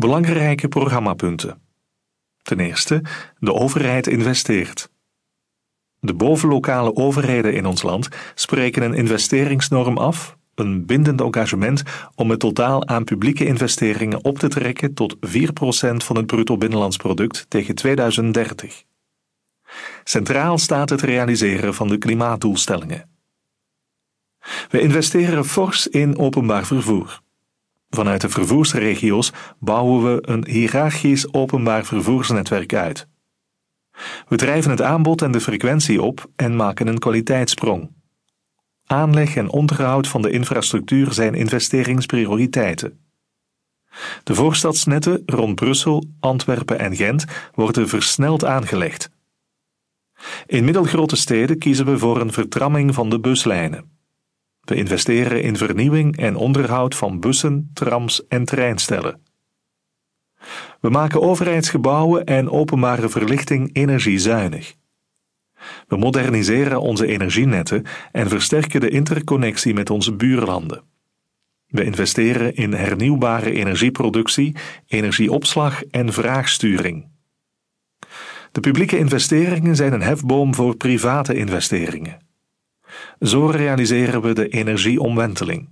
Belangrijke programmapunten. Ten eerste, de overheid investeert. De bovenlokale overheden in ons land spreken een investeringsnorm af, een bindend engagement om het totaal aan publieke investeringen op te trekken tot 4% van het bruto binnenlands product tegen 2030. Centraal staat het realiseren van de klimaatdoelstellingen. We investeren fors in openbaar vervoer. Vanuit de vervoersregio's bouwen we een hiërarchisch openbaar vervoersnetwerk uit. We drijven het aanbod en de frequentie op en maken een kwaliteitssprong. Aanleg en onderhoud van de infrastructuur zijn investeringsprioriteiten. De voorstadsnetten rond Brussel, Antwerpen en Gent worden versneld aangelegd. In middelgrote steden kiezen we voor een vertramming van de buslijnen. We investeren in vernieuwing en onderhoud van bussen, trams en treinstellen. We maken overheidsgebouwen en openbare verlichting energiezuinig. We moderniseren onze energienetten en versterken de interconnectie met onze buurlanden. We investeren in hernieuwbare energieproductie, energieopslag en vraagsturing. De publieke investeringen zijn een hefboom voor private investeringen. Zo realiseren we de energieomwenteling.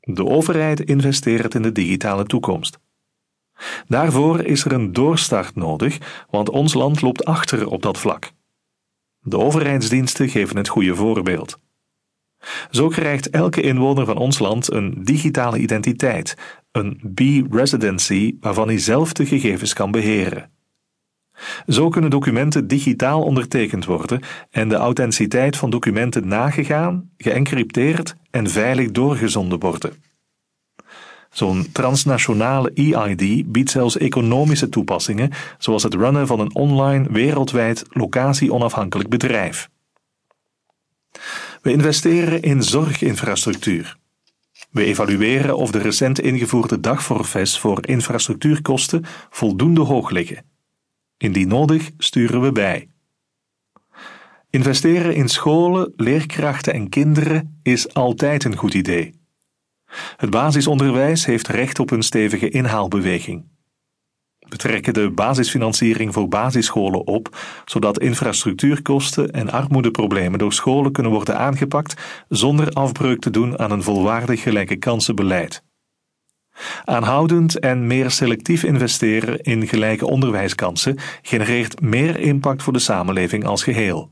De overheid investeert in de digitale toekomst. Daarvoor is er een doorstart nodig, want ons land loopt achter op dat vlak. De overheidsdiensten geven het goede voorbeeld. Zo krijgt elke inwoner van ons land een digitale identiteit, een B-residency waarvan hij zelf de gegevens kan beheren. Zo kunnen documenten digitaal ondertekend worden en de authenticiteit van documenten nagegaan, geëncrypteerd en veilig doorgezonden worden. Zo'n transnationale EID biedt zelfs economische toepassingen, zoals het runnen van een online, wereldwijd, locatie-onafhankelijk bedrijf. We investeren in zorginfrastructuur. We evalueren of de recent ingevoerde dagforfaits voor infrastructuurkosten voldoende hoog liggen. Indien nodig sturen we bij. Investeren in scholen, leerkrachten en kinderen is altijd een goed idee. Het basisonderwijs heeft recht op een stevige inhaalbeweging. We trekken de basisfinanciering voor basisscholen op, zodat infrastructuurkosten en armoedeproblemen door scholen kunnen worden aangepakt zonder afbreuk te doen aan een volwaardig gelijke kansenbeleid. Aanhoudend en meer selectief investeren in gelijke onderwijskansen genereert meer impact voor de samenleving als geheel.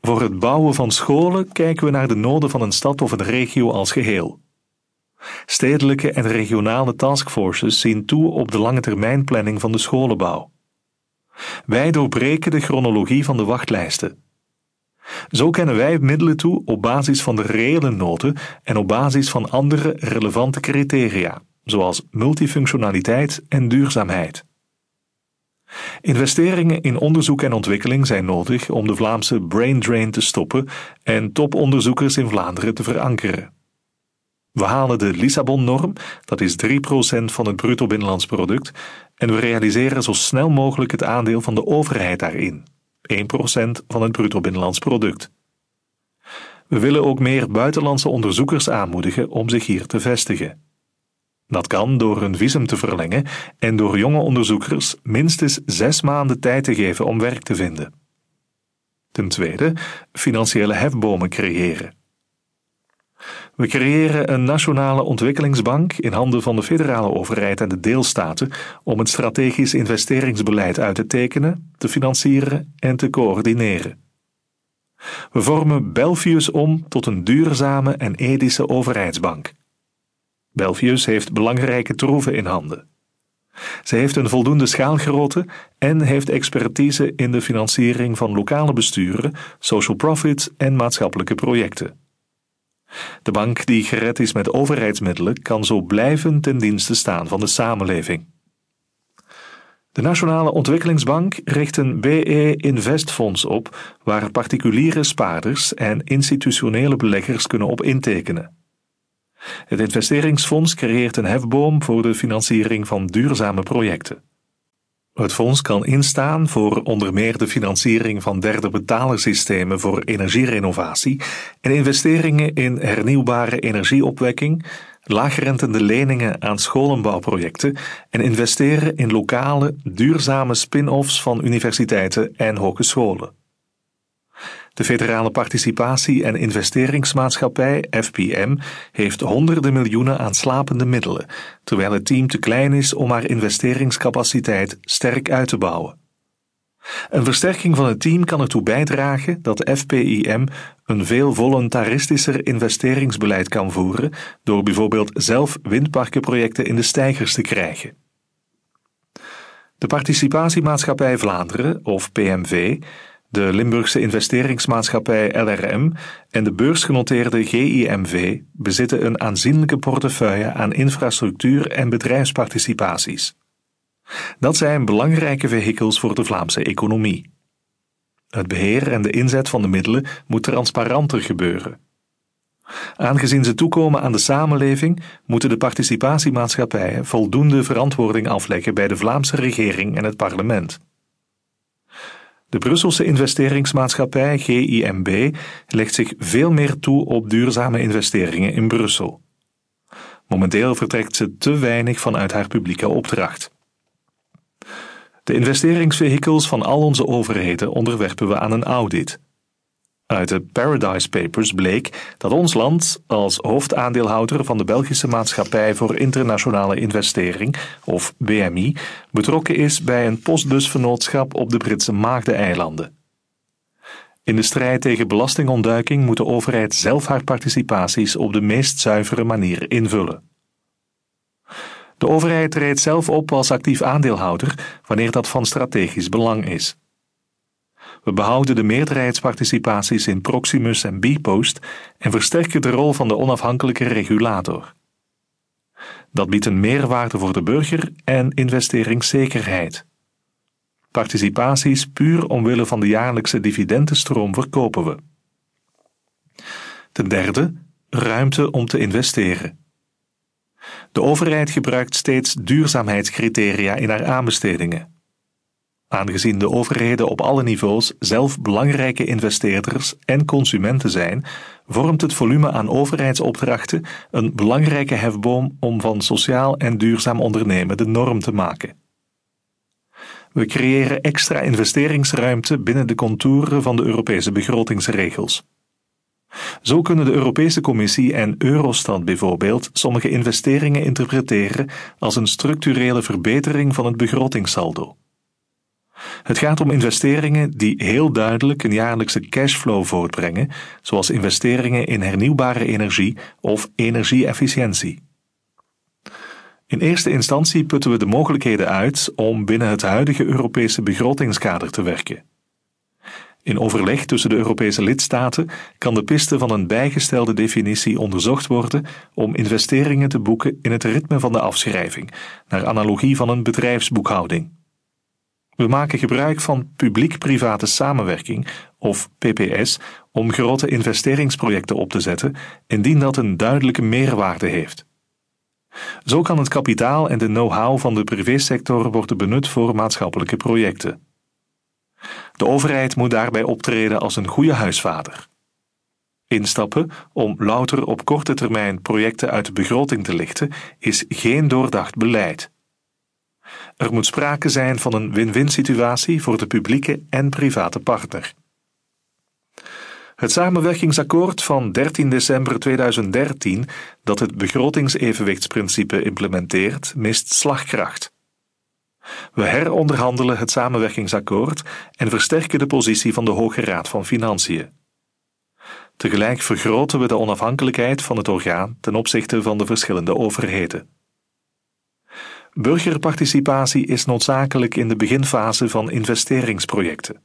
Voor het bouwen van scholen kijken we naar de noden van een stad of een regio als geheel. Stedelijke en regionale taskforces zien toe op de lange termijnplanning van de scholenbouw. Wij doorbreken de chronologie van de wachtlijsten. Zo kennen wij middelen toe op basis van de reële noden en op basis van andere relevante criteria, zoals multifunctionaliteit en duurzaamheid. Investeringen in onderzoek en ontwikkeling zijn nodig om de Vlaamse brain drain te stoppen en toponderzoekers in Vlaanderen te verankeren. We halen de Lissabon-norm, dat is 3% van het bruto binnenlands product, en we realiseren zo snel mogelijk het aandeel van de overheid daarin, 1% van het bruto binnenlands product. We willen ook meer buitenlandse onderzoekers aanmoedigen om zich hier te vestigen. Dat kan door een visum te verlengen en door jonge onderzoekers minstens zes maanden tijd te geven om werk te vinden. Ten tweede, financiële hefbomen creëren. We creëren een nationale ontwikkelingsbank in handen van de federale overheid en de deelstaten om het strategisch investeringsbeleid uit te tekenen, te financieren en te coördineren. We vormen Belfius om tot een duurzame en ethische overheidsbank. Belfius heeft belangrijke troeven in handen. Ze heeft een voldoende schaalgrootte en heeft expertise in de financiering van lokale besturen, social profits en maatschappelijke projecten. De bank die gered is met overheidsmiddelen kan zo blijven ten dienste staan van de samenleving. De Nationale Ontwikkelingsbank richt een BE Investfonds op waar particuliere spaarders en institutionele beleggers kunnen op intekenen. Het investeringsfonds creëert een hefboom voor de financiering van duurzame projecten. Het fonds kan instaan voor onder meer de financiering van derde betalersystemen voor energierenovatie en investeringen in hernieuwbare energieopwekking, laagrentende leningen aan scholenbouwprojecten en investeren in lokale, duurzame spin-offs van universiteiten en hogescholen. De Federale Participatie- en Investeringsmaatschappij, FPM, heeft honderden miljoenen aan slapende middelen, terwijl het team te klein is om haar investeringscapaciteit sterk uit te bouwen. Een versterking van het team kan ertoe bijdragen dat FPIM een veel voluntaristischer investeringsbeleid kan voeren door bijvoorbeeld zelf windparkenprojecten in de stijgers te krijgen. De Participatiemaatschappij Vlaanderen, of PMV, de Limburgse investeringsmaatschappij LRM en de beursgenoteerde GIMV bezitten een aanzienlijke portefeuille aan infrastructuur en bedrijfsparticipaties. Dat zijn belangrijke vehikels voor de Vlaamse economie. Het beheer en de inzet van de middelen moet transparanter gebeuren. Aangezien ze toekomen aan de samenleving, moeten de participatiemaatschappijen voldoende verantwoording afleggen bij de Vlaamse regering en het parlement. De Brusselse investeringsmaatschappij GIMB legt zich veel meer toe op duurzame investeringen in Brussel. Momenteel vertrekt ze te weinig vanuit haar publieke opdracht. De investeringsvehikels van al onze overheden onderwerpen we aan een audit. Uit de Paradise Papers bleek dat ons land als hoofdaandeelhouder van de Belgische Maatschappij voor Internationale Investering, of BMI, betrokken is bij een postbusvernootschap op de Britse Maagdeneilanden. In de strijd tegen belastingontduiking moet de overheid zelf haar participaties op de meest zuivere manier invullen. De overheid treedt zelf op als actief aandeelhouder wanneer dat van strategisch belang is. We behouden de meerderheidsparticipaties in Proximus en Bpost en versterken de rol van de onafhankelijke regulator. Dat biedt een meerwaarde voor de burger en investeringszekerheid. Participaties puur omwille van de jaarlijkse dividendenstroom verkopen we. Ten derde, ruimte om te investeren. De overheid gebruikt steeds duurzaamheidscriteria in haar aanbestedingen. Aangezien de overheden op alle niveaus zelf belangrijke investeerders en consumenten zijn, vormt het volume aan overheidsopdrachten een belangrijke hefboom om van sociaal en duurzaam ondernemen de norm te maken. We creëren extra investeringsruimte binnen de contouren van de Europese begrotingsregels. Zo kunnen de Europese Commissie en Eurostat bijvoorbeeld sommige investeringen interpreteren als een structurele verbetering van het begrotingssaldo. Het gaat om investeringen die heel duidelijk een jaarlijkse cashflow voortbrengen, zoals investeringen in hernieuwbare energie of energie-efficiëntie. In eerste instantie putten we de mogelijkheden uit om binnen het huidige Europese begrotingskader te werken. In overleg tussen de Europese lidstaten kan de piste van een bijgestelde definitie onderzocht worden om investeringen te boeken in het ritme van de afschrijving, naar analogie van een bedrijfsboekhouding. We maken gebruik van publiek-private samenwerking, of PPS, om grote investeringsprojecten op te zetten, indien dat een duidelijke meerwaarde heeft. Zo kan het kapitaal en de know-how van de privésector worden benut voor maatschappelijke projecten. De overheid moet daarbij optreden als een goede huisvader. Instappen om louter op korte termijn projecten uit de begroting te lichten is geen doordacht beleid. Er moet sprake zijn van een win-win situatie voor de publieke en private partner. Het samenwerkingsakkoord van 13 december 2013, dat het begrotingsevenwichtsprincipe implementeert, mist slagkracht. We heronderhandelen het samenwerkingsakkoord en versterken de positie van de Hoge Raad van Financiën. Tegelijk vergroten we de onafhankelijkheid van het orgaan ten opzichte van de verschillende overheden. Burgerparticipatie is noodzakelijk in de beginfase van investeringsprojecten.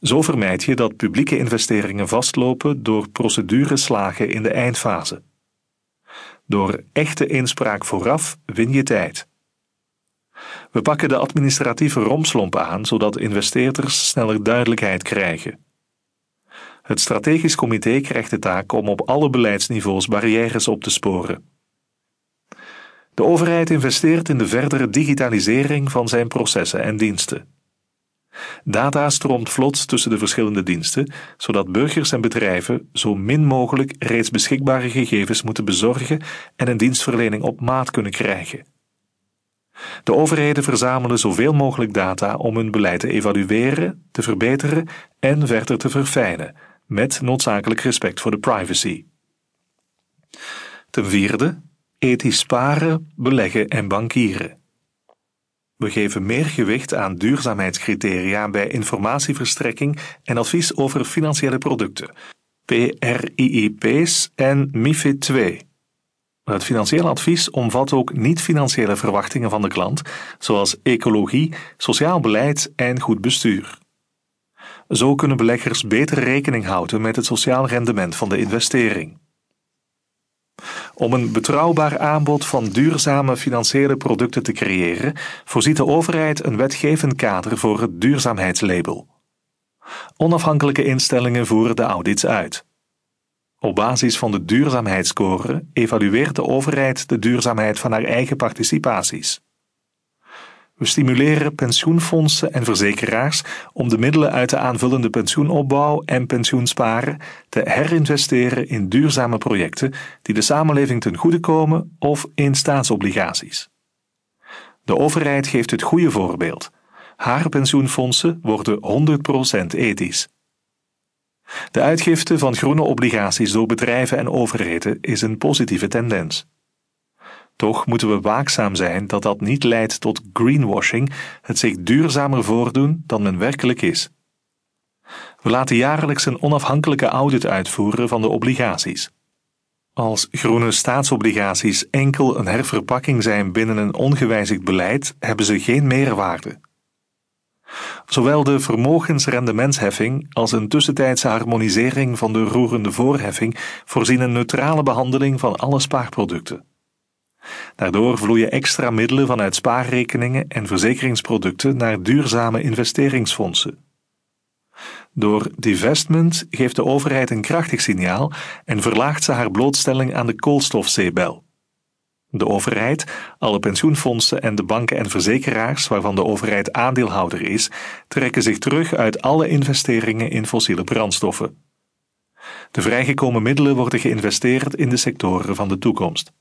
Zo vermijd je dat publieke investeringen vastlopen door procedureslagen in de eindfase. Door echte inspraak vooraf win je tijd. We pakken de administratieve romslomp aan zodat investeerders sneller duidelijkheid krijgen. Het strategisch comité krijgt de taak om op alle beleidsniveaus barrières op te sporen. De overheid investeert in de verdere digitalisering van zijn processen en diensten. Data stroomt vlot tussen de verschillende diensten, zodat burgers en bedrijven zo min mogelijk reeds beschikbare gegevens moeten bezorgen en een dienstverlening op maat kunnen krijgen. De overheden verzamelen zoveel mogelijk data om hun beleid te evalueren, te verbeteren en verder te verfijnen, met noodzakelijk respect voor de privacy. Ten vierde, ethisch sparen, beleggen en bankieren. We geven meer gewicht aan duurzaamheidscriteria bij informatieverstrekking en advies over financiële producten, PRIIP's en MIFID II. Het financieel advies omvat ook niet-financiële verwachtingen van de klant, zoals ecologie, sociaal beleid en goed bestuur. Zo kunnen beleggers beter rekening houden met het sociaal rendement van de investering. Om een betrouwbaar aanbod van duurzame financiële producten te creëren, voorziet de overheid een wetgevend kader voor het duurzaamheidslabel. Onafhankelijke instellingen voeren de audits uit. Op basis van de duurzaamheidsscore evalueert de overheid de duurzaamheid van haar eigen participaties. We stimuleren pensioenfondsen en verzekeraars om de middelen uit de aanvullende pensioenopbouw en pensioensparen te herinvesteren in duurzame projecten die de samenleving ten goede komen of in staatsobligaties. De overheid geeft het goede voorbeeld. Haar pensioenfondsen worden 100% ethisch. De uitgifte van groene obligaties door bedrijven en overheden is een positieve tendens. Toch moeten we waakzaam zijn dat dat niet leidt tot greenwashing, het zich duurzamer voordoen dan men werkelijk is. We laten jaarlijks een onafhankelijke audit uitvoeren van de obligaties. Als groene staatsobligaties enkel een herverpakking zijn binnen een ongewijzigd beleid, hebben ze geen meerwaarde. Zowel de vermogensrendementsheffing als een tussentijdse harmonisering van de roerende voorheffing voorzien een neutrale behandeling van alle spaarproducten. Daardoor vloeien extra middelen vanuit spaarrekeningen en verzekeringsproducten naar duurzame investeringsfondsen. Door divestment geeft de overheid een krachtig signaal en verlaagt ze haar blootstelling aan de koolstofzeebel. De overheid, alle pensioenfondsen en de banken en verzekeraars waarvan de overheid aandeelhouder is, trekken zich terug uit alle investeringen in fossiele brandstoffen. De vrijgekomen middelen worden geïnvesteerd in de sectoren van de toekomst.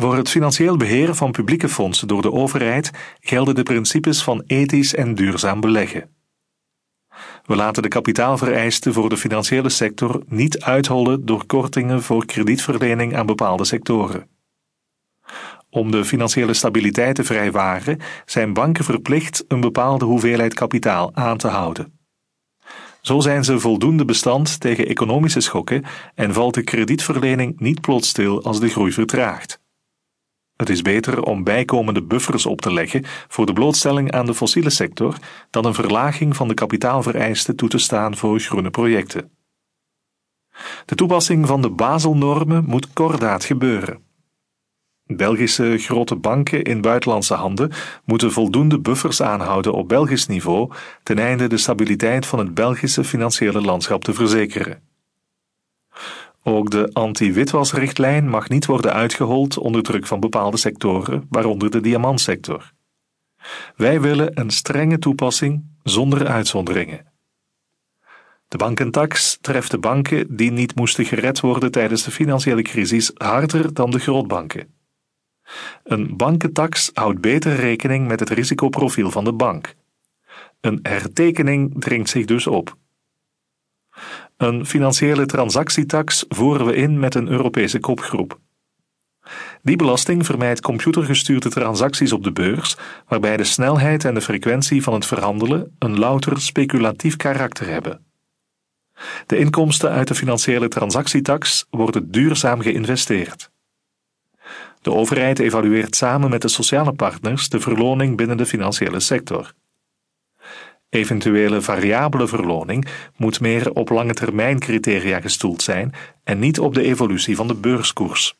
Voor het financieel beheer van publieke fondsen door de overheid gelden de principes van ethisch en duurzaam beleggen. We laten de kapitaalvereisten voor de financiële sector niet uithollen door kortingen voor kredietverlening aan bepaalde sectoren. Om de financiële stabiliteit te vrijwaren zijn banken verplicht een bepaalde hoeveelheid kapitaal aan te houden. Zo zijn ze voldoende bestand tegen economische schokken en valt de kredietverlening niet plots stil als de groei vertraagt. Het is beter om bijkomende buffers op te leggen voor de blootstelling aan de fossiele sector dan een verlaging van de kapitaalvereisten toe te staan voor groene projecten. De toepassing van de Baselnormen moet kordaat gebeuren. Belgische grote banken in buitenlandse handen moeten voldoende buffers aanhouden op Belgisch niveau ten einde de stabiliteit van het Belgische financiële landschap te verzekeren. Ook de anti-witwasrichtlijn mag niet worden uitgehold onder druk van bepaalde sectoren, waaronder de diamantsector. Wij willen een strenge toepassing zonder uitzonderingen. De bankentax treft de banken die niet moesten gered worden tijdens de financiële crisis harder dan de grootbanken. Een bankentax houdt beter rekening met het risicoprofiel van de bank. Een hertekening dringt zich dus op. Een financiële transactietax voeren we in met een Europese kopgroep. Die belasting vermijdt computergestuurde transacties op de beurs, waarbij de snelheid en de frequentie van het verhandelen een louter speculatief karakter hebben. De inkomsten uit de financiële transactietax worden duurzaam geïnvesteerd. De overheid evalueert samen met de sociale partners de verloning binnen de financiële sector. Eventuele variabele verloning moet meer op lange termijn criteria gestoeld zijn en niet op de evolutie van de beurskoers.